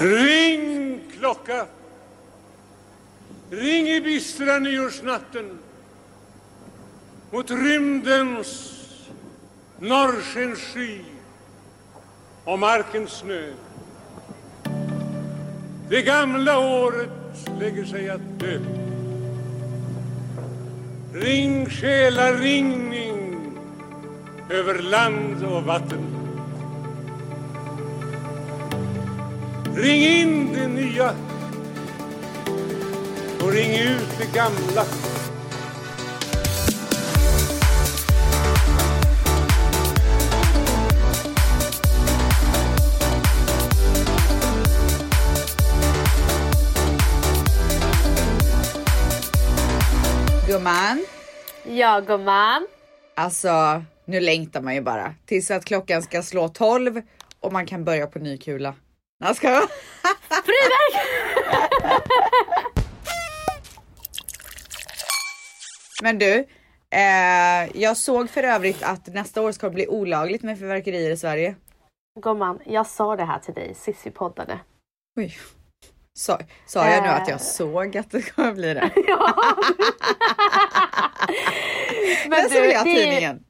Ring klocka. Ring i bistra nyårsnatten mot rymdens norrskensky och markens snö. Det gamla året lägger sig att dö. Ring själaringning över land och vatten. Ring in det nya och ring ut det gamla. Gumman, Ja gumman. alltså nu längtar man ju bara tills att klockan ska slå 12 och man kan börja på ny kula. Nej, ska jag? Men du, eh, jag såg för övrigt att nästa år ska det bli olagligt med fyrverkerier i Sverige. Gumman, jag sa det här till dig sist vi poddade. Oj. Sa, sa jag nu att Eh. jag såg att det kommer bli det? Ja. Men Men så vill jag det tidningen.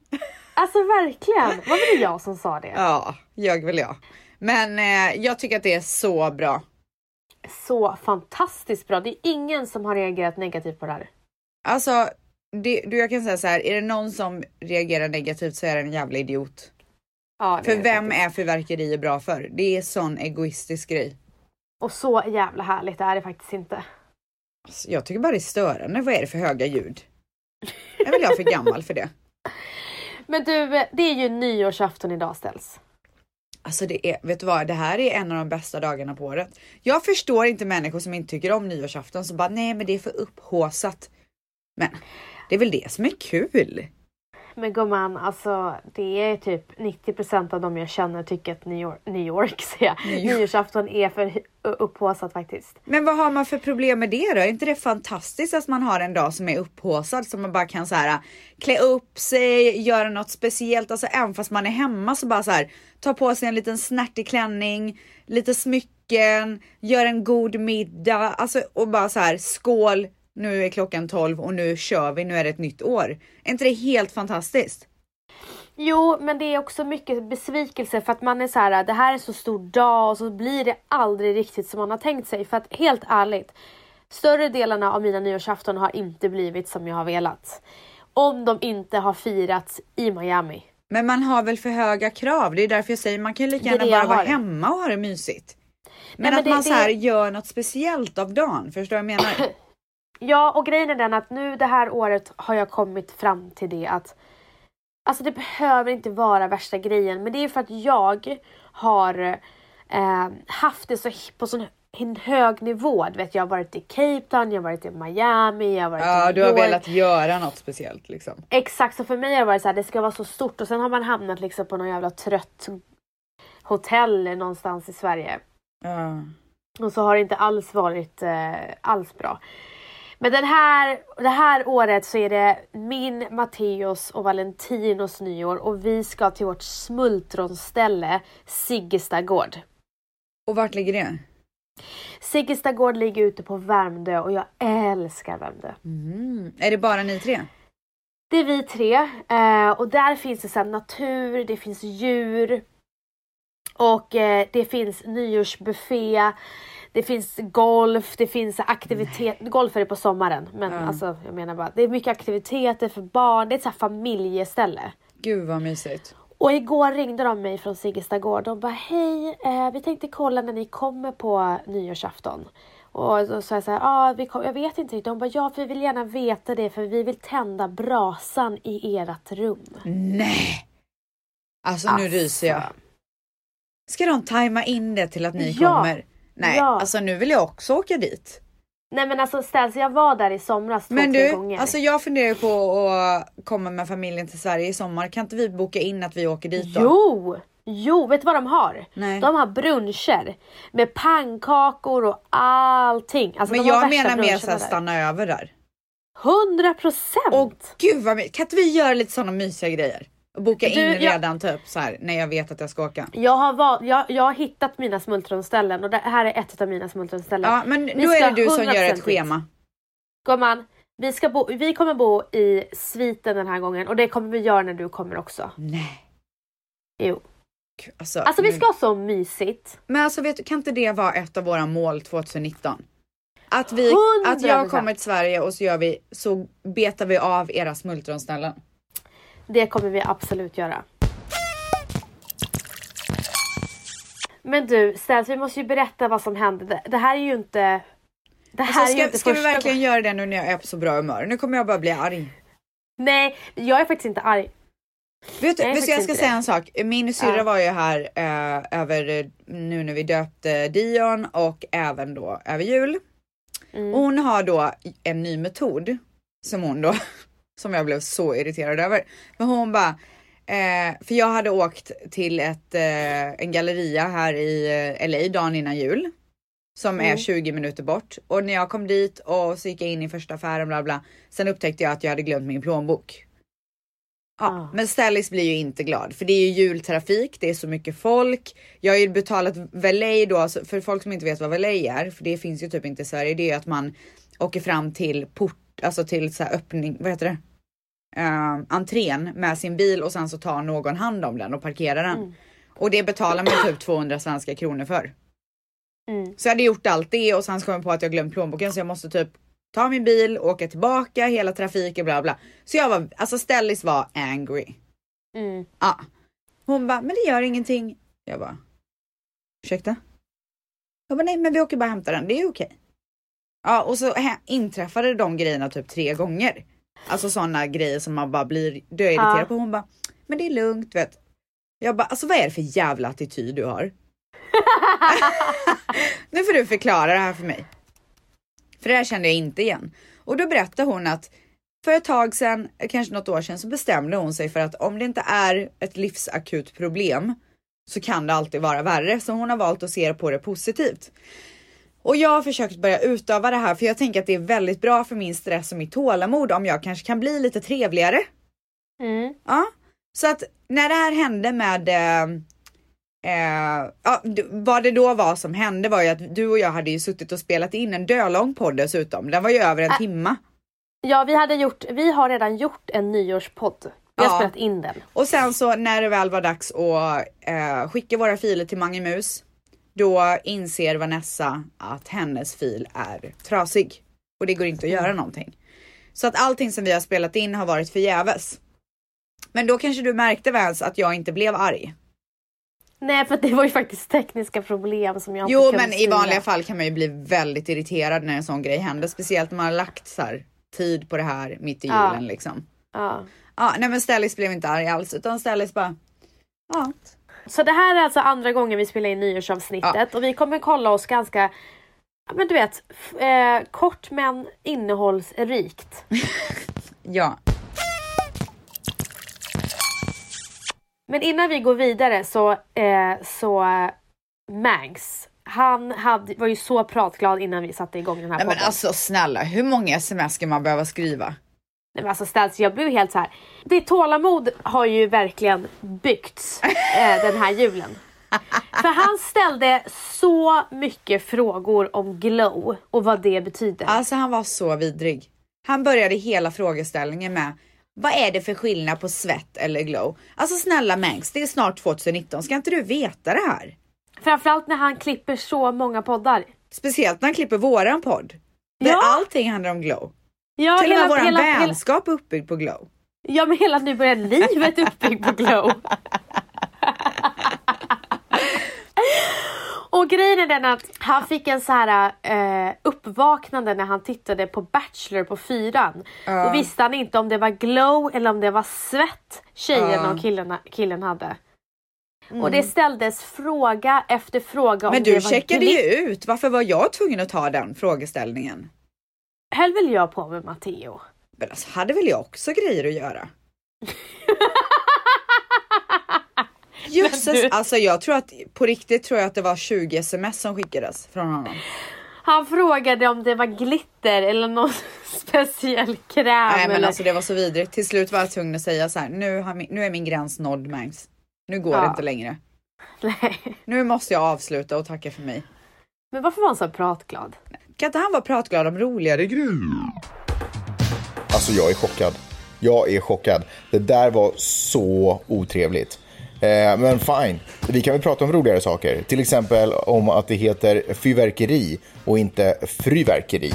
Alltså verkligen, var det jag som sa det? Ja, jag väl jag. Men eh, jag tycker att det är så bra. Så fantastiskt bra. Det är ingen som har reagerat negativt på det här. Alltså, det, du, jag kan säga så här, är det någon som reagerar negativt så är det en jävla idiot. Ja, För är vem är fyrverkerier bra för? Det är sån egoistisk grej. Och så jävla härligt är det faktiskt inte. Alltså, jag tycker bara det är störande. Vad är det för höga ljud? Är väl jag för gammal för det? Men du, det är ju nyårsafton idag ställs. Alltså det är, vet du vad, det här är en av de bästa dagarna på året. Jag förstår inte människor som inte tycker om nyårsafton som bara nej men det är för upphåsat. Men det är väl det som är kul. Men gumman, alltså det är typ 90% av de jag känner tycker att nyår, nyår, säger jag, Nyår. nyårsafton är för upphaussat faktiskt. Men vad har man för problem med det då? Är inte det fantastiskt att man har en dag som är upphaussad så man bara kan så här klä upp sig, göra något speciellt. Alltså även fast man är hemma så bara så här ta på sig en liten snärtig klänning, lite smycken, gör en god middag, alltså och bara så här skål. Nu är klockan 12 och nu kör vi. Nu är det ett nytt år. Är inte det helt fantastiskt? Jo, men det är också mycket besvikelse för att man är så här, det här är så stor dag och så blir det aldrig riktigt som man har tänkt sig. För att helt ärligt, större delarna av mina nyårsafton har inte blivit som jag har velat. Om de inte har firats i Miami. Men man har väl för höga krav. Det är därför jag säger man kan lika Det är gärna det bara vara hemma och ha det mysigt. Men, Nej, men att det- man så det- här gör något speciellt av dagen. Förstår du vad jag menar? Ja, och grejen är den att nu det här året har jag kommit fram till det att Alltså det behöver inte vara värsta grejen men det är för att jag har eh, haft det så på sån en hög nivå. Du vet, jag har varit i Cape Town, jag har varit i Miami, jag har varit Ja, i du New har York. velat göra något speciellt liksom. Exakt, så för mig har det varit så här, det ska vara så stort och sen har man hamnat liksom på någon jävla trött hotell någonstans i Sverige. Ja. Och så har det inte alls varit eh, alls bra. Men den här, det här året så är det min, Matteos och Valentinos nyår och vi ska till vårt smultronställe Siggesta gård. Och vart ligger det? Siggesta gård ligger ute på Värmdö och jag älskar Värmdö. Mm. Är det bara ni tre? Det är vi tre eh, och där finns det så natur, det finns djur och eh, det finns nyårsbuffé. Det finns golf, det finns aktivitet. Golf är det på sommaren men Ja. alltså jag menar bara det är mycket aktiviteter för barn. Det är ett så familjeställe. Gud vad mysigt. Och igår ringde de mig från Siggesta gård. De bara hej, eh, vi tänkte kolla när ni kommer på nyårsafton. Och då sa jag så här, ah, vi kom, jag vet inte riktigt. De bara ja, vi vill gärna veta det för vi vill tända brasan i ert rum. Nej! Alltså nu ryser jag. Alltså, Ska de tajma in det till att ni Ja. kommer? Nej, Ja. alltså nu vill jag också åka dit. Nej men alltså Ställs, jag var där i somras två, Men tre du, gånger. alltså jag funderar på att komma med familjen till Sverige i sommar. Kan inte vi boka in att vi åker dit då? Jo! Jo, vet du vad de har? Nej. De har bruncher med pannkakor och allting. Alltså, Men jag menar mer såhär stanna över där. 100 procent! Och gud vad my- Kan inte vi göra lite sådana mysiga grejer? Boka in Du, jag- redan typ så här när jag vet att jag ska åka. Jag har, val, jag, jag har hittat mina smultronställen och det här är ett av mina smultronställen. Ja men ska är det du som gör 100% ett schema. Gumman, vi, ska bo, vi kommer bo i sviten den här gången och det kommer vi göra när du kommer också. Nej. Jo. Alltså, Alltså vi ska ha så mysigt. Men alltså vet du, kan inte det vara ett av våra mål 2019? Att, vi, att 100%. jag kommer till Sverige och så gör vi, så betar vi av era smultronställen. Det kommer vi absolut göra. Men du, Ställs, vi måste ju berätta vad som hände. Det, här är ju inte... Det här Alltså, är ju ska, inte ska vi verkligen göra det nu när jag är på så bra humör? Nu kommer jag bara bli arg. Nej, jag är faktiskt inte arg. Vet du, vet jag faktiskt ska säga det. en sak. Min syrra Ja. var ju här eh, över eh, nu när vi döpte Dion och även då över jul. Mm. Hon har då en ny metod som hon då, som jag blev så irriterad över. Men hon bara, eh, för jag hade åkt till ett, eh, en galleria här i eh, LA dagen innan jul. Som är Mm. 20 minuter bort och när jag kom dit och så gick jag in i första affären bla bla. Sen upptäckte jag att jag hade glömt min plånbok. Ja, Ah. men Stellis blir ju inte glad för det är ju jultrafik, det är så mycket folk. Jag har ju betalat valet då, alltså för folk som inte vet vad valet är, för det finns ju typ inte i Sverige, det är att man åker fram till port, alltså till så öppning, vad heter det? Uh, entrén med sin bil och sen så tar någon hand om den och parkerar den. Mm. Och det betalar man typ 200 svenska kronor för. Mm. Så jag hade gjort allt det och sen så kom jag på att jag glömt plånboken så jag måste typ ta min bil, åka tillbaka, hela trafiken bla bla. Så jag var, alltså Stellis var angry. Mm. Ja. Hon bara, men det gör ingenting. Jag bara, ursäkta? Jag bara, nej men vi åker bara och hämtar den, det är okej. Ja och så inträffade de grejerna typ tre gånger. Alltså sådana grejer som man bara blir döirriterad Ja. på. Hon bara, men det är lugnt vet. Jag bara, alltså vad är det för jävla attityd du har? nu får du förklara det här för mig. För det här kände jag inte igen. Och då berättade hon att för ett tag sedan, kanske något år sedan, så bestämde hon sig för att om det inte är ett livsakut problem så kan det alltid vara värre. Så hon har valt att se på det positivt. Och jag har försökt börja utöva det här för jag tänker att det är väldigt bra för min stress och mitt tålamod om jag kanske kan bli lite trevligare. Mm. Ja, så att när det här hände med eh, eh, ja, vad det då var som hände var ju att du och jag hade ju suttit och spelat in en dölång podd dessutom. Den var ju över en Ä- timma. Ja, vi, hade gjort, vi har redan gjort en nyårspodd. Vi har Ja. spelat in den. Och sen så när det väl var dags att eh, skicka våra filer till Mangemus, då inser Vanessa att hennes fil är trasig och det går inte att göra någonting. Så att allting som vi har spelat in har varit förgäves. Men då kanske du märkte Vans att jag inte blev arg. Nej, för det var ju faktiskt tekniska problem som jag inte Jo, kunde men i styra. vanliga fall kan man ju bli väldigt irriterad när en sån grej händer, speciellt när man har lagt så här, tid på det här mitt i Ja. julen liksom. Ja. Ja, nej men Stellis blev inte arg alls utan Stellis bara, ja, Så det här är alltså andra gången vi spelar in nyårsavsnittet och vi kommer kolla oss ganska, ja, men du vet, eh, kort men innehållsrikt. ja. Men innan vi går vidare så, eh, så Mangs, han hade, var ju så pratglad innan vi satte igång den här Nej men podden. alltså snälla, hur många sms ska man behöva skriva? Nej, men alltså Stans, jag blev helt så här. Ditt tålamod har ju verkligen byggts eh, den här julen. För han ställde så mycket frågor om glow och vad det betyder. Alltså han var så vidrig. Han började hela frågeställningen med vad är det för skillnad på svett eller glow? Alltså snälla Mangs, det är snart 2019, ska inte du veta det här? Framförallt när han klipper så många poddar. Speciellt när han klipper våran podd. Där Ja. allting handlar om glow. Ja, Till och med våran hela, vänskap är uppbyggd på glow. ja, men hela nu börjar livet uppbyggt på glow. Och grejen är den att han fick en så här eh, uppvaknande när han tittade på Bachelor på fyran. Ja. Då visste han inte om det var glow eller om det var svett tjejen Ja. och killen, killen hade. Och det ställdes fråga efter fråga om Men det du var checkade ju ut, varför var jag tvungen att ta den frågeställningen? Höll väl jag på med Matteo. Men alltså, hade väl jag också grejer att göra? Jösses, du- alltså jag tror att på riktigt tror jag att det var 20 sms som skickades från honom. Han frågade om det var glitter eller någon speciell kräm. Nej men eller... alltså det var så vidrigt. Till slut var jag tvungen att säga så här, nu, min, nu är min gräns nådd Mangs. Nu går det Ja. inte längre. Nej. Nu måste jag avsluta och tacka för mig. Men varför var han så pratglad? Kan inte han vara pratglad om roligare grejer? Alltså jag är chockad. Jag är chockad. Det där var så otrevligt. Eh, men fine, vi kan väl prata om roligare saker. Till exempel om att det heter fyrverkeri och inte fyrverkeri.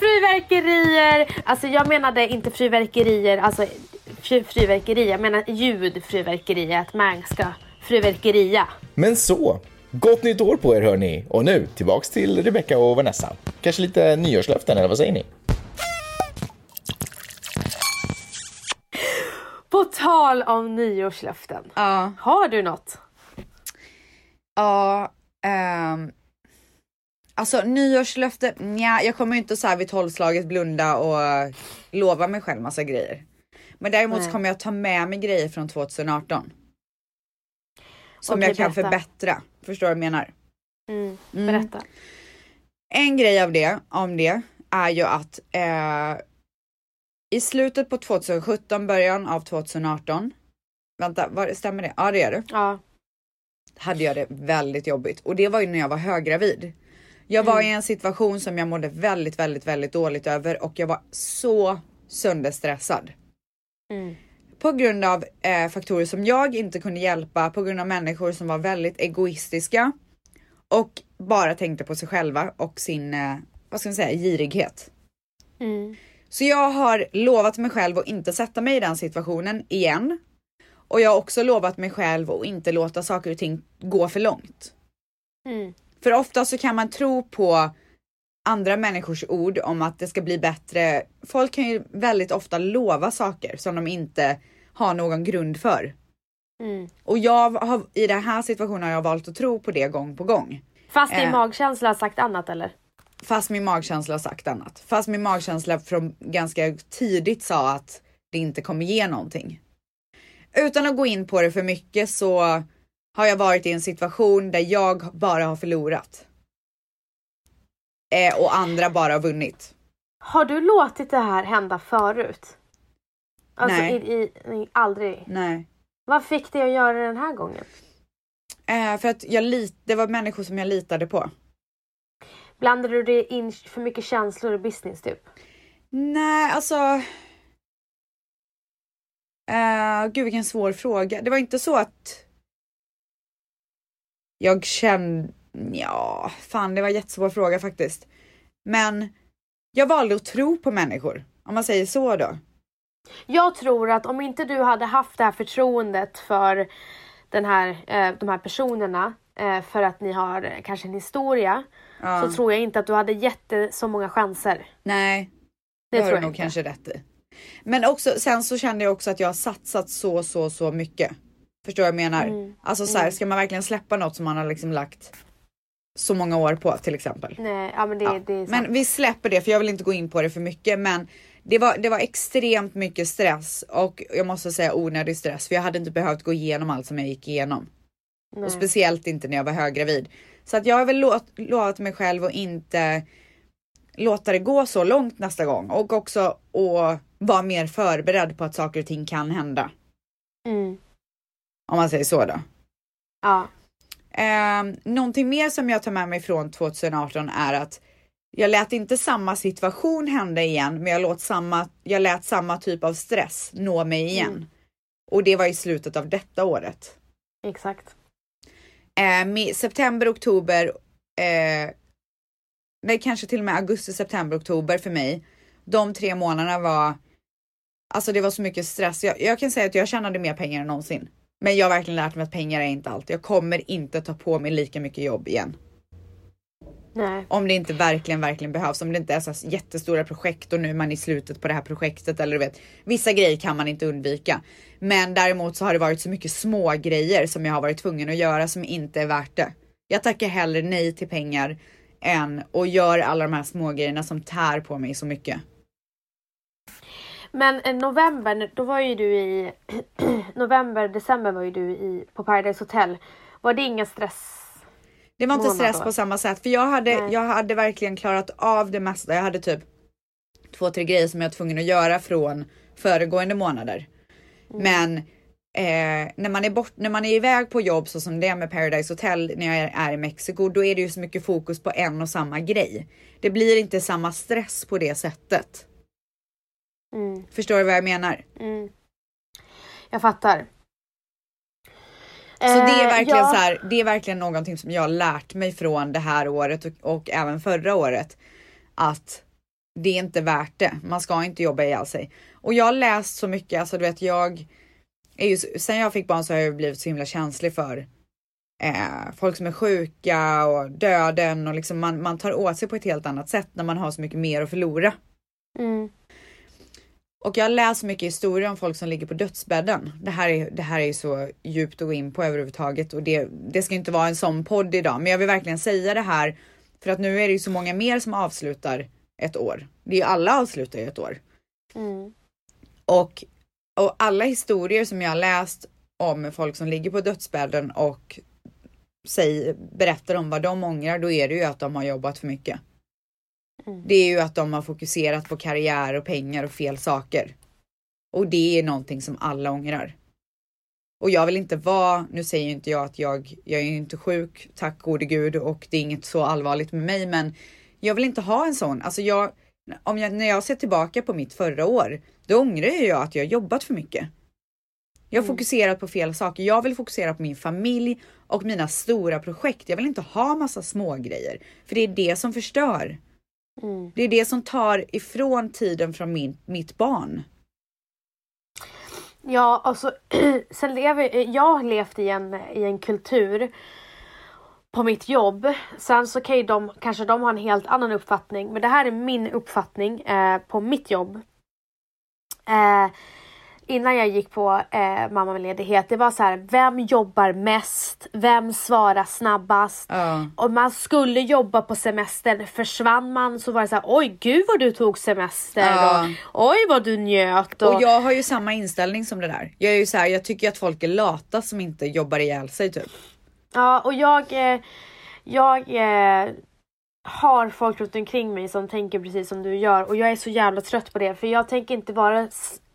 Fyrverkerier! Alltså jag menade inte fyrverkerier, alltså fy- fyrverkeri. Jag menar ljudfyrverkeri, att man ska fyrverkeria. Men så, gott nytt år på er hörni. Och nu tillbaks till Rebecca och Vanessa. Kanske lite nyårslöften eller vad säger ni? På tal om nyårslöften. Ja, Har du något? ja. ehm, alltså nyårslöfte, nja, jag kommer ju inte så här vid tolvslaget blunda och lova mig själv massa grejer. Men däremot så kommer jag ta med mig grejer från 2018. Som Okej, jag kan berätta. förbättra. Förstår vad jag menar? Mm, Mm. berätta. En grej av det, om det, är ju att eh, i slutet på 2017, början av 2018. Vänta, var, stämmer det? Ja det är det. Ja. Hade jag det väldigt jobbigt och det var ju när jag var höggravid. Jag var i en situation som jag mådde väldigt, väldigt, väldigt dåligt över och jag var så sönderstressad. Mm. På grund av eh, faktorer som jag inte kunde hjälpa, på grund av människor som var väldigt egoistiska och bara tänkte på sig själva och sin, eh, vad ska man säga, girighet. Mm. Så jag har lovat mig själv att inte sätta mig i den situationen igen. Och jag har också lovat mig själv att inte låta saker och ting gå för långt. Mm. För ofta så kan man tro på andra människors ord om att det ska bli bättre. Folk kan ju väldigt ofta lova saker som de inte har någon grund för. Mm. Och jag har i den här situationen har jag valt att tro på det gång på gång. Fast din Eh. magkänsla har sagt annat eller? Fast min magkänsla har sagt annat. Fast min magkänsla från ganska tidigt sa att det inte kommer ge någonting. Utan att gå in på det för mycket så har jag varit i en situation där jag bara har förlorat. Eh, och andra bara har vunnit. Har du låtit det här hända förut? Alltså Nej. I, i, i, aldrig? Nej. Vad fick dig att göra det den här gången? Eh, för att jag lit, det var människor som jag litade på. Blandade du det in för mycket känslor i business typ? Nej, alltså. Uh, gud vilken svår fråga. Det var inte så att. Jag kände. Ja, fan det var en jättesvår fråga faktiskt. Men jag valde att tro på människor. Om man säger så då. Jag tror att om inte du hade haft det här förtroendet för den här, eh, de här personerna eh, för att ni har eh, kanske en historia Ja. så tror jag inte att du hade gett det så många chanser. Nej, Det det har du jag nog inte. kanske rätt i. Men också, sen så kände jag också att jag har satsat så, så, så mycket. Förstår vad jag menar? Mm. Alltså så här, ska man verkligen släppa något som man har liksom lagt så många år på till exempel? Nej, ja men det, Ja, det är sant. Men vi släpper det för jag vill inte gå in på det för mycket men det var, det var extremt mycket stress och jag måste säga onödig stress för jag hade inte behövt gå igenom allt som jag gick igenom. Nej. Och speciellt inte när jag var höggravid. Så att jag har väl lovat, lovat mig själv att inte låta det gå så långt nästa gång och också att vara mer förberedd på att saker och ting kan hända. Mm. Om man säger så då. Ja. Eh, någonting mer som jag tar med mig från 2018 är att jag lät inte samma situation hända igen, men jag lät samma, jag lät samma typ av stress nå mig igen. Mm. Och det var i slutet av detta året. Exakt. Eh, september, oktober, eh, nej kanske till och med augusti, september, oktober för mig. De tre månaderna var, alltså det var så mycket stress. Jag, jag kan säga att jag tjänade mer pengar än någonsin. Men jag har verkligen lärt mig att pengar är inte allt. Jag kommer inte ta på mig lika mycket jobb igen. Nej. Om det inte verkligen, verkligen behövs. Om det inte är så jättestora projekt och nu är man i slutet på det här projektet eller du vet. Vissa grejer kan man inte undvika. Men däremot så har det varit så mycket små grejer som jag har varit tvungen att göra som inte är värt det. Jag tackar hellre nej till pengar än och gör alla de här små grejerna som tär på mig så mycket. Men eh, november, då var ju du i november, december var ju du i, på Paradise Hotel. Var det ingen stress? Det var inte månad stress på samma sätt för jag hade, Nej. jag hade verkligen klarat av det mesta. Jag hade typ två, tre grejer som jag var tvungen att göra från föregående månader. Mm. Men eh, när man är bort, när man är iväg på jobb så som det är med Paradise Hotel när jag är, är i Mexiko, då är det ju så mycket fokus på en och samma grej. Det blir inte samma stress på det sättet. Mm, Förstår du vad jag menar? mm. Jag fattar. Så det är Eh, verkligen ja. så här, det är verkligen någonting som jag har lärt mig från det här året och, och även förra året. Att det är inte värt det. Man ska inte jobba ihjäl sig. Och jag har läst så mycket, alltså du vet jag är ju, sen jag fick barn så har jag blivit så himla känslig för eh, folk som är sjuka och döden och liksom man, man tar åt sig på ett helt annat sätt när man har så mycket mer att förlora. Mm, Och jag läser mycket historier om folk som ligger på dödsbädden. Det här är, det här är så djupt att gå in på överhuvudtaget och det, det ska inte vara en sån podd idag. Men jag vill verkligen säga det här för att nu är det ju så många mer som avslutar ett år. Det är ju alla avslutar ju ett år. mm, Och, och alla historier som jag har läst om folk som ligger på dödsbädden och säger, berättar om vad de ångrar, då är det ju att de har jobbat för mycket. Mm. Det är ju att de har fokuserat på karriär och pengar och fel saker. Och det är någonting som alla ångrar. Och jag vill inte vara, nu säger inte jag att jag, jag är inte sjuk, tack gode gud, och det är inget så allvarligt med mig, men jag vill inte ha en sån. Alltså jag, om jag, när jag ser tillbaka på mitt förra år, då ångrar jag att jag jobbat för mycket. Jag har fokuserat på fel saker. Jag vill fokusera på min familj och mina stora projekt. Jag vill inte ha massa små grejer, för det är det som förstör. Mm. Det är det som tar ifrån tiden från min, mitt barn. Ja, alltså sen lever jag har levt i en, i en kultur på mitt jobb. Sen så kan ju de, kanske de har en helt annan uppfattning, men det här är min uppfattning eh, på mitt jobb. Eh, innan jag gick på eh, mammaledighet, det var så här, vem jobbar mest? Vem svarar snabbast? Ja. Om man skulle jobba på semestern, försvann man så var det så här, oj gud vad du tog semester Ja. och oj vad du njöt. Och, Och jag har ju samma inställning som det där. Jag är ju så här, jag tycker att folk är lata som inte jobbar ihjäl sig typ. Ja, och jag, eh, jag eh, har folk runt omkring mig som tänker precis som du gör och jag är så jävla trött på det för jag tänker inte vara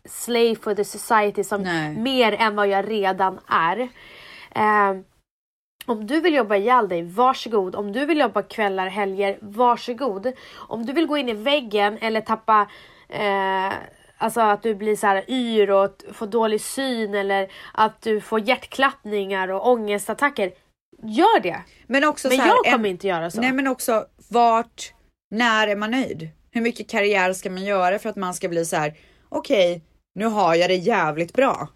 slave for the society som Nej. mer än vad jag redan är. Eh, om du vill jobba ihjäl dig, varsågod. Om du vill jobba kvällar, helger, varsågod. Om du vill gå in i väggen eller tappa eh, Alltså att du blir så här yr och får dålig syn eller att du får hjärtklappningar och ångestattacker. Gör det! Men också Men så här, jag kommer en- inte göra så. Nej men också vart, när är man nöjd? Hur mycket karriär ska man göra för att man ska bli så här, okej, nu har jag det jävligt bra.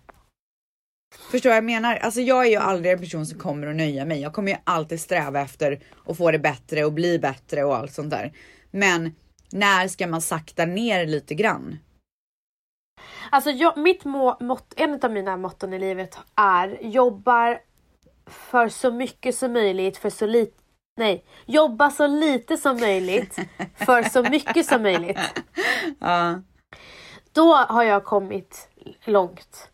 Förstår vad jag menar? Alltså jag är ju aldrig en person som kommer att nöja mig. Jag kommer ju alltid sträva efter att få det bättre och bli bättre och allt sånt där. Men när ska man sakta ner lite grann? Alltså jag, mitt må, mott, en av mina motton i livet är jobbar för så mycket som möjligt för så lite Nej, jobba så lite som möjligt för så mycket som möjligt. Ja, Då har jag kommit långt.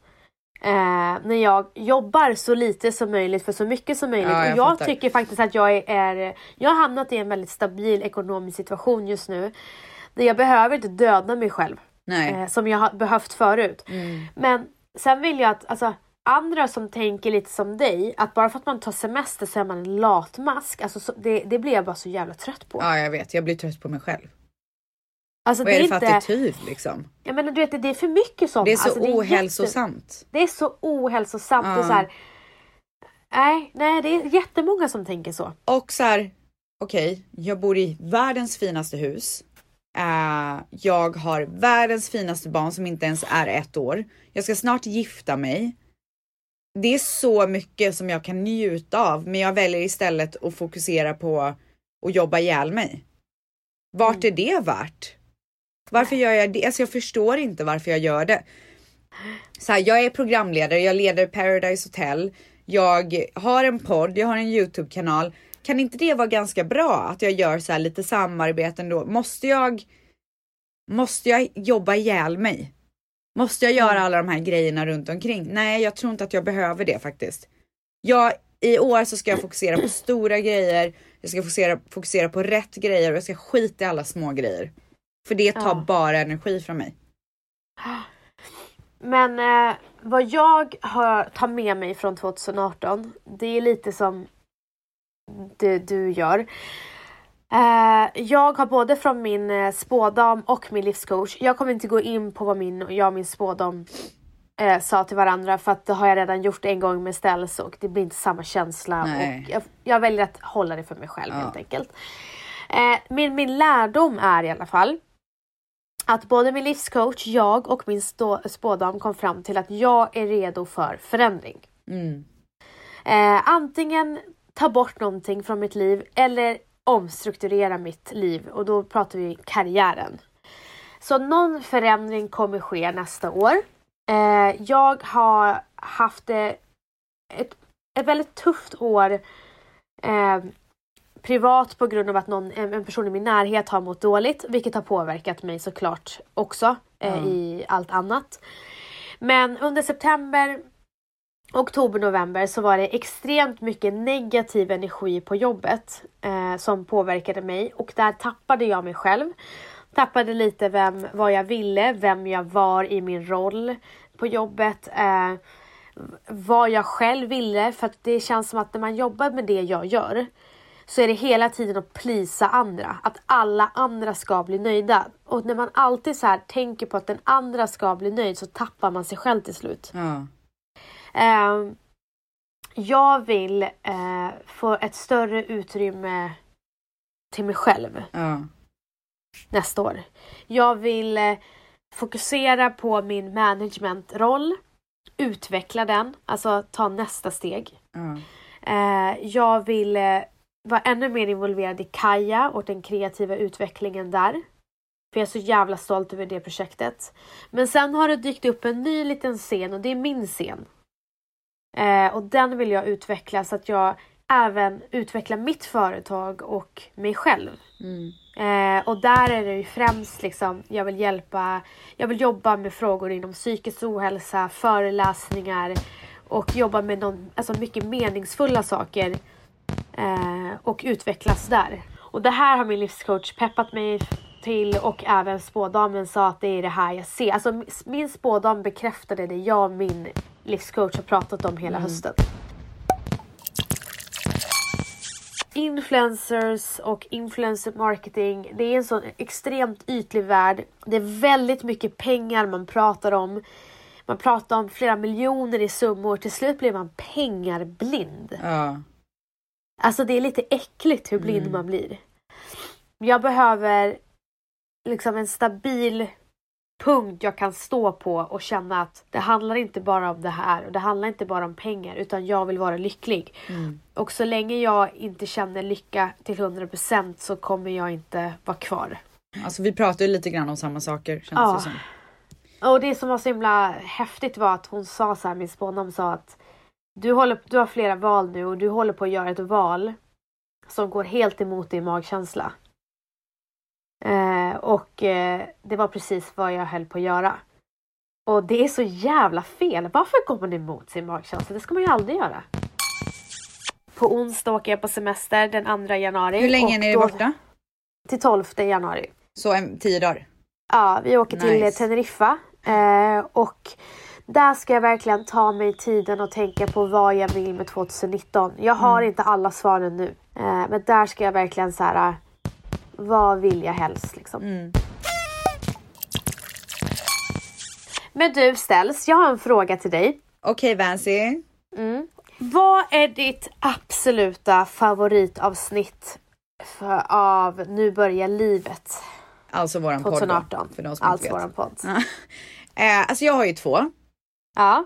Eh, när jag jobbar så lite som möjligt för så mycket som möjligt. Ja, jag och jag fattar. tycker faktiskt att jag är, är... Jag har hamnat i en väldigt stabil ekonomisk situation just nu. Där jag behöver inte döda mig själv. eh, som jag har behövt förut. Mm. Men sen vill jag att alltså, andra som tänker lite som dig, att bara för att man tar semester så är man en latmask. Alltså, så, det, det blir jag bara så jävla trött på. Ja, jag vet. Jag blir trött på mig själv. Alltså, Vad är det för inte, attityd liksom? jag menar, du vet, det är för mycket sånt. Det är så alltså, det jätte- ohälsosamt. det är så ohälsosamt. Ja. Och så här, nej, nej, det är jättemånga som tänker så. Och så här, okej, jag bor i världens finaste hus. Eh, jag har världens finaste barn som inte ens är ett år. Jag ska snart gifta mig. Det är så mycket som jag kan njuta av, men jag väljer istället att fokusera på att jobba ihjäl mig. Vart är det värt? Varför gör jag det? Alltså jag förstår inte varför jag gör det. Så här, jag är programledare, jag leder Paradise Hotel. Jag har en podd, jag har en Youtube-kanal. Kan inte det vara ganska bra att jag gör så här lite samarbeten då? Måste jag? Måste jag jobba ihjäl mig? Måste jag göra alla de här grejerna runt omkring? Nej, jag tror inte att jag behöver det faktiskt. Jag i år så ska jag fokusera på stora grejer. Jag ska fokusera, fokusera på rätt grejer och jag ska skita i alla små grejer. För det tar Ja. bara energi från mig. Men eh, vad jag har, tar med mig från 2018, det är lite som det du gör. Eh, jag har både från min eh, spådam och min livscoach, jag kommer inte gå in på vad min, jag och min spådam eh, sa till varandra för att det har jag redan gjort en gång med ställs och det blir inte samma känsla. Nej. Och jag, jag väljer att hålla det för mig själv Ja. helt enkelt. Eh, min, min lärdom är i alla fall att både min livscoach, jag och min spådam kom fram till att jag är redo för förändring. Mm. Eh, antingen ta bort någonting från mitt liv eller omstrukturera mitt liv och då pratar vi karriären. Så någon förändring kommer ske nästa år. Eh, jag har haft eh, ett, ett väldigt tufft år eh, privat på grund av att någon, en person i min närhet har mått dåligt, vilket har påverkat mig såklart också eh, Ja. i allt annat. Men under september, oktober, november så var det extremt mycket negativ energi på jobbet eh, som påverkade mig och där tappade jag mig själv. Tappade lite vem, vad jag ville, vem jag var i min roll på jobbet. Eh, vad jag själv ville för att det känns som att när man jobbar med det jag gör så är det hela tiden att plisa andra. Att alla andra ska bli nöjda. Och när man alltid så här tänker på att den andra ska bli nöjd så tappar man sig själv till slut. Ja. Eh, jag vill eh, få ett större utrymme till mig själv Ja. nästa år. Jag vill eh, fokusera på min managementroll, utveckla den, alltså ta nästa steg. Eh, jag vill vara ännu mer involverad i Kaja och den kreativa utvecklingen där. För jag är så jävla stolt över det projektet. Men sen har det dykt upp en ny liten scen och det är min scen. Eh, och den vill jag utveckla så att jag även utvecklar mitt företag och mig själv. Mm. Eh, och där är det ju främst liksom, jag vill hjälpa, jag vill jobba med frågor inom psykisk ohälsa, föreläsningar och jobba med någon, alltså mycket meningsfulla saker och utvecklas där. Och det här har min livscoach peppat mig till och även spådamen sa att det är det här jag ser. Alltså min spådam bekräftade det jag och min livscoach har pratat om hela hösten. Influencers och influencer marketing, det är en sån extremt ytlig värld. Det är väldigt mycket pengar man pratar om. Man pratar om flera miljoner i summor. Till slut blir man pengarblind. Ja. Alltså det är lite äckligt hur blind Mm. man blir. Jag behöver liksom en stabil punkt jag kan stå på och känna att det handlar inte bara om det här och det handlar inte bara om pengar utan jag vill vara lycklig. Mm. Och så länge jag inte känner lycka till 100% så kommer jag inte vara kvar. Alltså vi pratar ju lite grann om samma saker känns Ja. det som. Och det som var så himla häftigt var att hon sa så här, min spådam sa att du, håller, du har flera val nu och du håller på att göra ett val som går helt emot din magkänsla. Eh, och eh, det var precis vad jag höll på att göra. Och det är så jävla fel. Varför går man emot sin magkänsla? Det ska man ju aldrig göra. På onsdag åker jag på semester den 2 januari. Hur länge är ni då- borta? Till 12 januari. Så en, tio dagar? Ja, vi åker till Nice. Teneriffa eh, och där ska jag verkligen ta mig tiden och tänka på vad jag vill med 2019. Jag har Mm. inte alla svaren nu, eh, men där ska jag verkligen så här. Vad vill jag helst liksom? Mm. Men du ställs, jag har en fråga till dig. Okej Vancy. Mm. Vad är ditt absoluta favoritavsnitt för, av Nu börjar livet Alltså våran podd 2018? då, för de som Alltså inte vet. våran podd. Eh, alltså jag har ju två. Ja.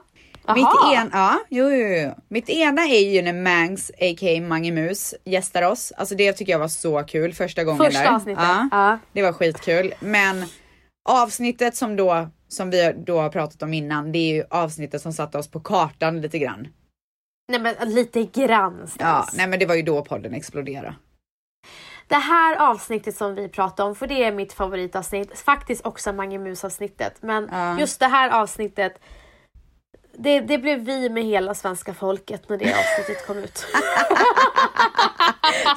Mitt, Jaha. en, ja, jo, jo, jo. Mitt ena är ju när Mangs, a.k.a. Mange Mus, gästar oss. Alltså det tycker jag var så kul första gången Första där. avsnittet. Ja, Ja. det var skitkul. Men avsnittet som då, som vi då har pratat om innan, det är ju avsnittet som satte oss på kartan lite grann. Nej men lite grann Ja, ställs. nej men det var ju då podden exploderade. Det här avsnittet som vi pratar om, för det är mitt favoritavsnitt, faktiskt också Mange Mus avsnittet. Men Ja. just det här avsnittet det, det blev vi med hela svenska folket när det avsnittet kom ut.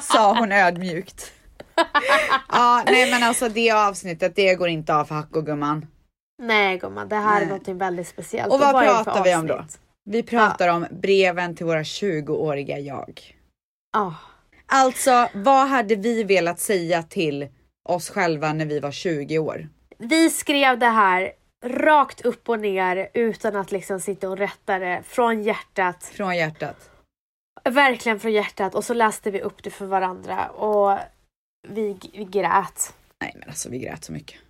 Sa hon ödmjukt. ja, nej men alltså det avsnittet, det går inte av för Hacko gumman. Nej gumman, det här Nej. är någonting väldigt speciellt. Och vad för pratar vi om då? Vi pratar om breven till våra 20-åriga jag. Ja. Alltså, vad hade vi velat säga till oss själva när vi var 20 år? Vi skrev det här rakt upp och ner utan att liksom sitta och rätta det från hjärtat. Från hjärtat. Verkligen från hjärtat och så läste vi upp det för varandra och vi, vi grät. Nej men alltså vi grät så mycket.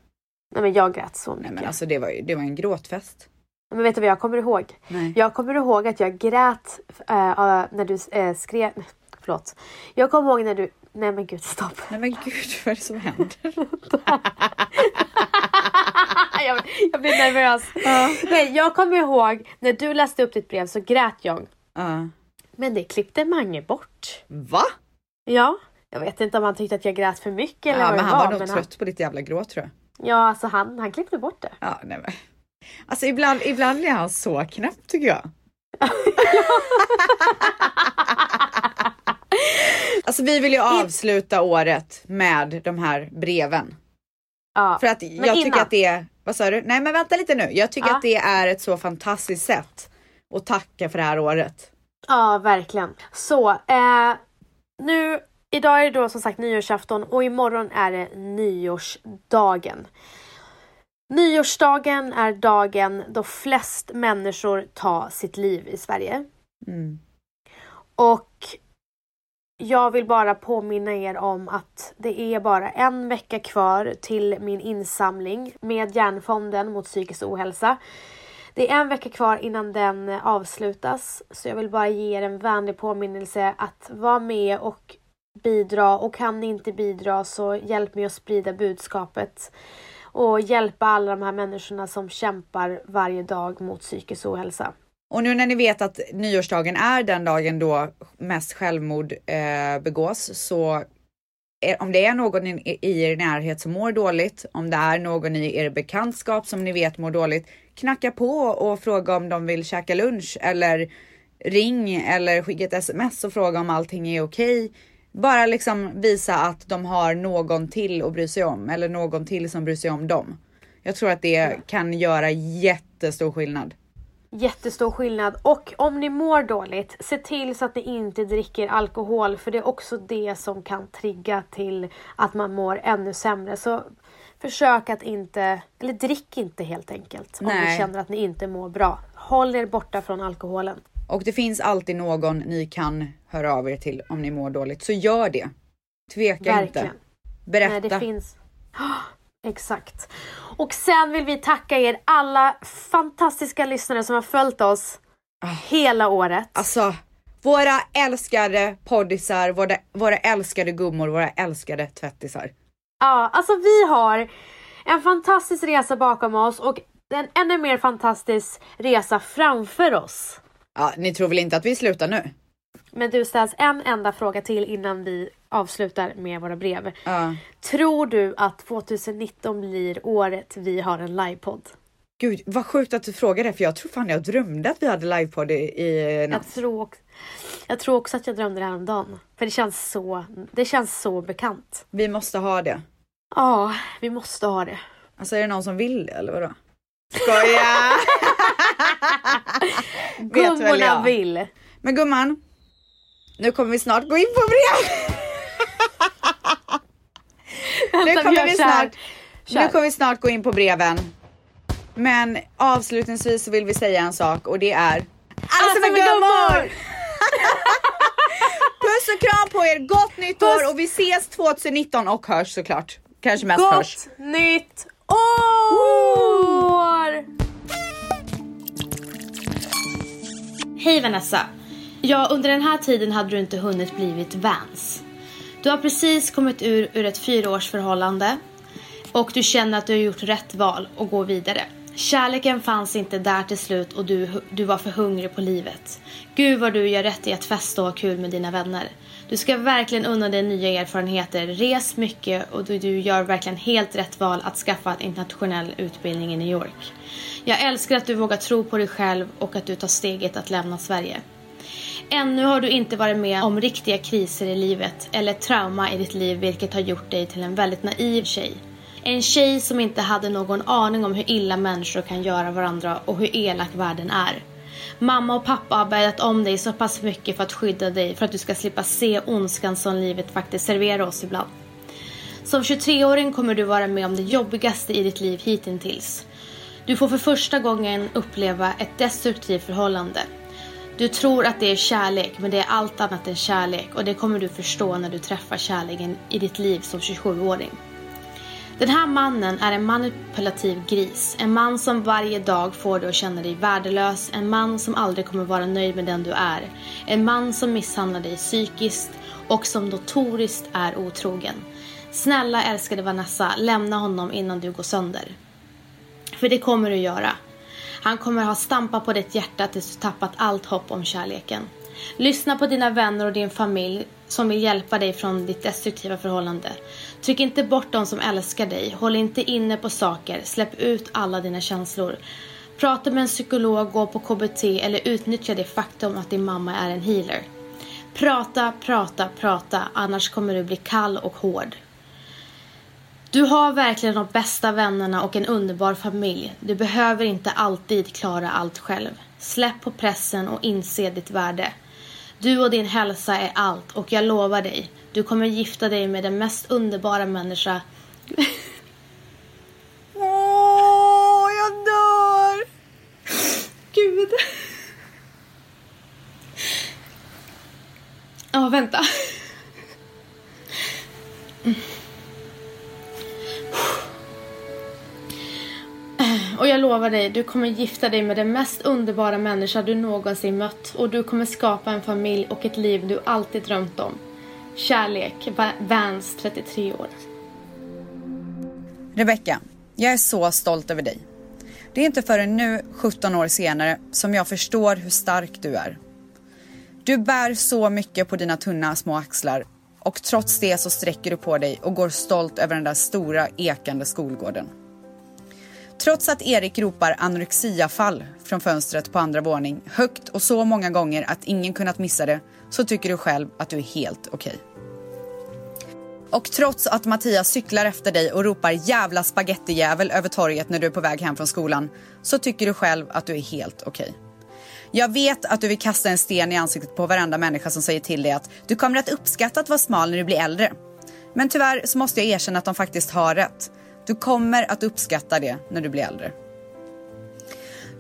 Nej men jag grät så Nej mycket. men alltså det var ju det var en gråtfest. Men vet du vad jag kommer ihåg? Nej. Jag kommer ihåg att jag grät äh, när du äh, skrev... Förlåt. Jag kommer ihåg när du... Nej men gud stopp. Nej men gud vad är det som händer? jag, jag blir nervös. Nej, jag kommer ihåg när du läste upp ditt brev så grät jag. Ja. Men det klippte Mange bort. Va? Ja. Jag vet inte om han tyckte att jag grät för mycket eller Ja, vad men det han var nog men trött på ditt jävla gråt tror jag. Ja, alltså han, han klippte bort det. Ja, nej men. Alltså ibland, ibland är han så knäpp tycker jag. alltså vi vill ju avsluta året med de här breven. Ja. För att jag tycker innan. att det är, vad sa du? Nej men vänta lite nu. Jag tycker Ja. att det är ett så fantastiskt sätt att tacka för det här året. Ja, verkligen. Så, eh, nu, idag är det då som sagt nyårsafton och imorgon är det nyårsdagen. Nyårsdagen är dagen då flest människor tar sitt liv i Sverige. Mm. Och jag vill bara påminna er om att det är bara en vecka kvar till min insamling med Hjärnfonden mot psykisk ohälsa. Det är en vecka kvar innan den avslutas så jag vill bara ge er en vänlig påminnelse att vara med och bidra och kan ni inte bidra så hjälp mig att sprida budskapet och hjälpa alla de här människorna som kämpar varje dag mot psykisk ohälsa. Och nu när ni vet att nyårsdagen är den dagen då mest självmord eh, begås så är, om det är någon i, i er närhet som mår dåligt, om det är någon i er bekantskap som ni vet mår dåligt, knacka på och fråga om de vill käka lunch eller ring eller skicka ett sms och fråga om allting är okej. Bara liksom visa att de har någon till att bry sig om eller någon till som bryr sig om dem. Jag tror att det kan göra jättestor skillnad. Jättestor skillnad. Och om ni mår dåligt, se till så att ni inte dricker alkohol för det är också det som kan trigga till att man mår ännu sämre. Så försök att inte, eller drick inte helt enkelt om ni Nej. känner att ni inte mår bra. Håll er borta från alkoholen. Och det finns alltid någon ni kan höra av er till om ni mår dåligt, så gör det. Tveka Verkligen. inte. Berätta. Nej, det finns. Exakt. Och sen vill vi tacka er alla fantastiska lyssnare som har följt oss hela året. Alltså, våra älskade poddisar, våra, våra älskade gummor, våra älskade tvättisar. Ja, alltså vi har en fantastisk resa bakom oss och en ännu mer fantastisk resa framför oss. Ja, ni tror väl inte att vi slutar nu? Men du ställs en enda fråga till innan vi avslutar med våra brev. Ja. Tror du att 2019 blir året vi har en livepodd? Gud, vad sjukt att du frågar det, för jag tror fan jag drömde att vi hade livepodd i, i Jag natt. tror, också, jag tror också att jag drömde det här om dagen. För det känns så, det känns så bekant. Vi måste ha det. Ja, vi måste ha det. Alltså är det någon som vill det eller vadå? Skoja! Gummorna jag. vill. Men gumman, nu kommer vi snart gå in på brev. nu kommer vi snart, nu kommer vi snart gå in på breven. Men avslutningsvis så vill vi säga en sak och det är alla som är gummor! Puss och kram på er, gott nytt Puss. år och vi ses 2019 och hörs såklart. Kanske mest hörs. Gott nytt år! Hej Vanessa! Ja, under den här tiden hade du inte hunnit blivit Vans. Du har precis kommit ur, ur ett fyraårsförhållande och du känner att du har gjort rätt val och går vidare. Kärleken fanns inte där till slut och du, du var för hungrig på livet. Gud vad du gör rätt i att festa och ha kul med dina vänner. Du ska verkligen unna dig nya erfarenheter, res mycket och du, du gör verkligen helt rätt val att skaffa en internationell utbildning i New York. Jag älskar att du vågar tro på dig själv och att du tar steget att lämna Sverige. Ännu har du inte varit med om riktiga kriser i livet eller trauma i ditt liv vilket har gjort dig till en väldigt naiv tjej. En tjej som inte hade någon aning om hur illa människor kan göra varandra och hur elak världen är. Mamma och pappa har bäddat om dig så pass mycket för att skydda dig för att du ska slippa se ondskan som livet faktiskt serverar oss ibland. Som 23-åring kommer du vara med om det jobbigaste i ditt liv hittills. Du får för första gången uppleva ett destruktivt förhållande. Du tror att det är kärlek, men det är allt annat än kärlek och det kommer du förstå när du träffar kärleken i ditt liv som 27-åring. Den här mannen är en manipulativ gris. En man som varje dag får dig att känna dig värdelös. En man som aldrig kommer vara nöjd med den du är. En man som misshandlar dig psykiskt och som notoriskt är otrogen. Snälla älskade Vanessa, lämna honom innan du går sönder. För det kommer du göra. Han kommer ha stampat på ditt hjärta tills du tappat allt hopp om kärleken. Lyssna på dina vänner och din familj som vill hjälpa dig från ditt destruktiva förhållande. Tryck inte bort de som älskar dig. Håll inte inne på saker. Släpp ut alla dina känslor. Prata med en psykolog, gå på KBT eller utnyttja det faktum att din mamma är en healer. Prata, prata, prata, annars kommer du bli kall och hård. Du har verkligen de bästa vännerna och en underbar familj. Du behöver inte alltid klara allt själv. Släpp på pressen och inse ditt värde. Du och din hälsa är allt och jag lovar dig, du kommer gifta dig med den mest underbara människa Åh, jag dör! Gud. Ja, vänta. Lovar dig, du kommer gifta dig med den mest underbara människa du någonsin mött och du kommer skapa en familj och ett liv du alltid drömt om. Kärlek, Vans 33 år. Rebecka, jag är så stolt över dig. Det är inte förrän nu, 17 år senare, som jag förstår hur stark du är. Du bär så mycket på dina tunna små axlar och trots det så sträcker du på dig och går stolt över den där stora ekande skolgården. Trots att Erik ropar anorexiafall från fönstret på andra våning högt och så många gånger att ingen kunnat missa det så tycker du själv att du är helt okej. Okay. Och trots att Mattias cyklar efter dig och ropar jävla spagettijävel över torget när du är på väg hem från skolan så tycker du själv att du är helt okej. Okay. Jag vet att du vill kasta en sten i ansiktet på varenda människa som säger till dig att du kommer att uppskatta att vara smal när du blir äldre. Men tyvärr så måste jag erkänna att de faktiskt har rätt. Du kommer att uppskatta det när du blir äldre.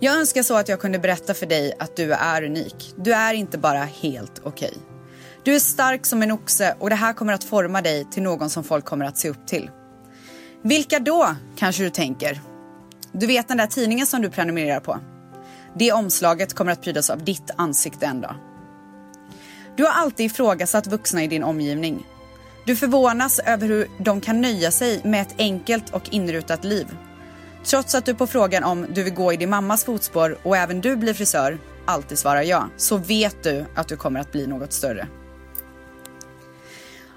Jag önskar så att jag kunde berätta för dig att du är unik. Du är inte bara helt okej. Okay. Du är stark som en oxe och det här kommer att forma dig till någon som folk kommer att se upp till. Vilka då, kanske du tänker? Du vet den där tidningen som du prenumererar på? Det omslaget kommer att prydas av ditt ansikte en dag. Du har alltid ifrågasatt vuxna i din omgivning. Du förvånas över hur de kan nöja sig med ett enkelt och inrutat liv. Trots att du på frågan om du vill gå i din mammas fotspår och även du blir frisör alltid svarar ja, så vet du att du kommer att bli något större.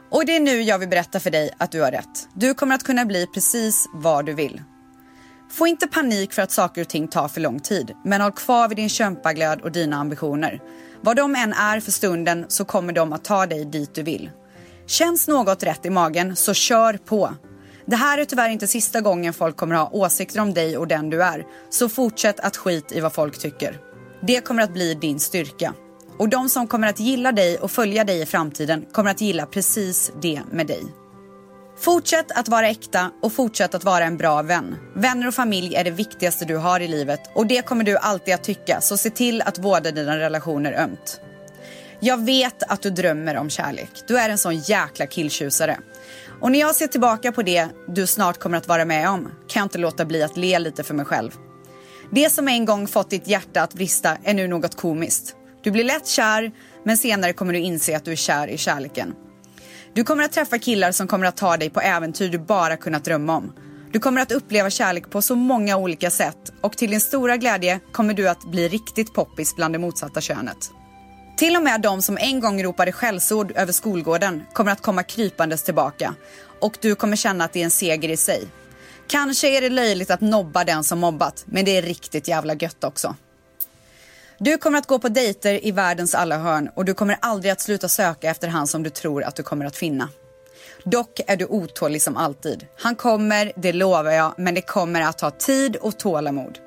Och det är nu jag vill berätta för dig att du har rätt. Du kommer att kunna bli precis vad du vill. Få inte panik för att saker och ting tar för lång tid, men håll kvar vid din kämpaglöd och dina ambitioner. Vad de än är för stunden så kommer de att ta dig dit du vill. Känns något rätt i magen så kör på. Det här är tyvärr inte sista gången folk kommer ha åsikter om dig och den du är. Så fortsätt att skit i vad folk tycker. Det kommer att bli din styrka. Och de som kommer att gilla dig och följa dig i framtiden kommer att gilla precis det med dig. Fortsätt att vara äkta och fortsätt att vara en bra vän. Vänner och familj är det viktigaste du har i livet och det kommer du alltid att tycka, så se till att vårda dina relationer ömt. Jag vet att du drömmer om kärlek. Du är en sån jäkla killtjusare. Och när jag ser tillbaka på det du snart kommer att vara med om kan jag inte låta bli att le lite för mig själv. Det som en gång fått ditt hjärta att brista är nu något komiskt. Du blir lätt kär, men senare kommer du inse att du är kär i kärleken. Du kommer att träffa killar som kommer att ta dig på äventyr du bara kunnat drömma om. Du kommer att uppleva kärlek på så många olika sätt och till din stora glädje kommer du att bli riktigt poppis bland det motsatta könet. Till och med de som en gång ropade skällsord över skolgården kommer att komma krypandes tillbaka och du kommer känna att det är en seger i sig. Kanske är det löjligt att nobba den som mobbat, men det är riktigt jävla gött också. Du kommer att gå på dejter i världens alla hörn och du kommer aldrig att sluta söka efter han som du tror att du kommer att finna. Dock är du otålig som alltid. Han kommer, det lovar jag, men det kommer att ta tid och tålamod.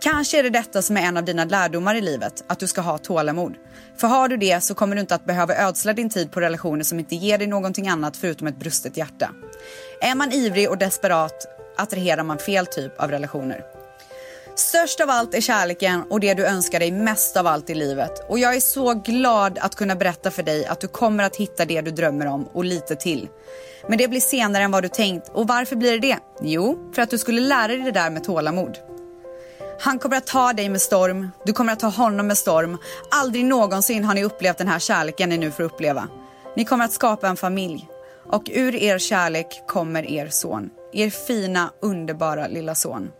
Kanske är det detta som är en av dina lärdomar i livet, att du ska ha tålamod. För har du det så kommer du inte att behöva ödsla din tid på relationer som inte ger dig någonting annat förutom ett brustet hjärta. Är man ivrig och desperat attraherar man fel typ av relationer. Störst av allt är kärleken och det du önskar dig mest av allt i livet. Och jag är så glad att kunna berätta för dig att du kommer att hitta det du drömmer om och lite till. Men det blir senare än vad du tänkt. Och varför blir det det? Jo, för att du skulle lära dig det där med tålamod. Han kommer att ta dig med storm, du kommer att ta honom med storm. Aldrig någonsin har ni upplevt den här kärleken ni nu får uppleva. Ni kommer att skapa en familj. Och ur er kärlek kommer er son. Er fina, underbara lilla son.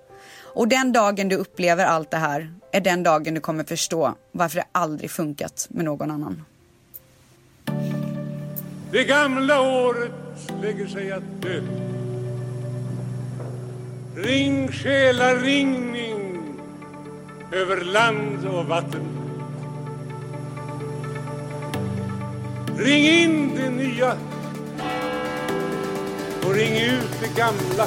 Och den dagen du upplever allt det här är den dagen du kommer förstå varför det aldrig funkat med någon annan. Det gamla året lägger sig att dö. Ring själaringning över land och vatten. Ring in det nya och ring ut det gamla.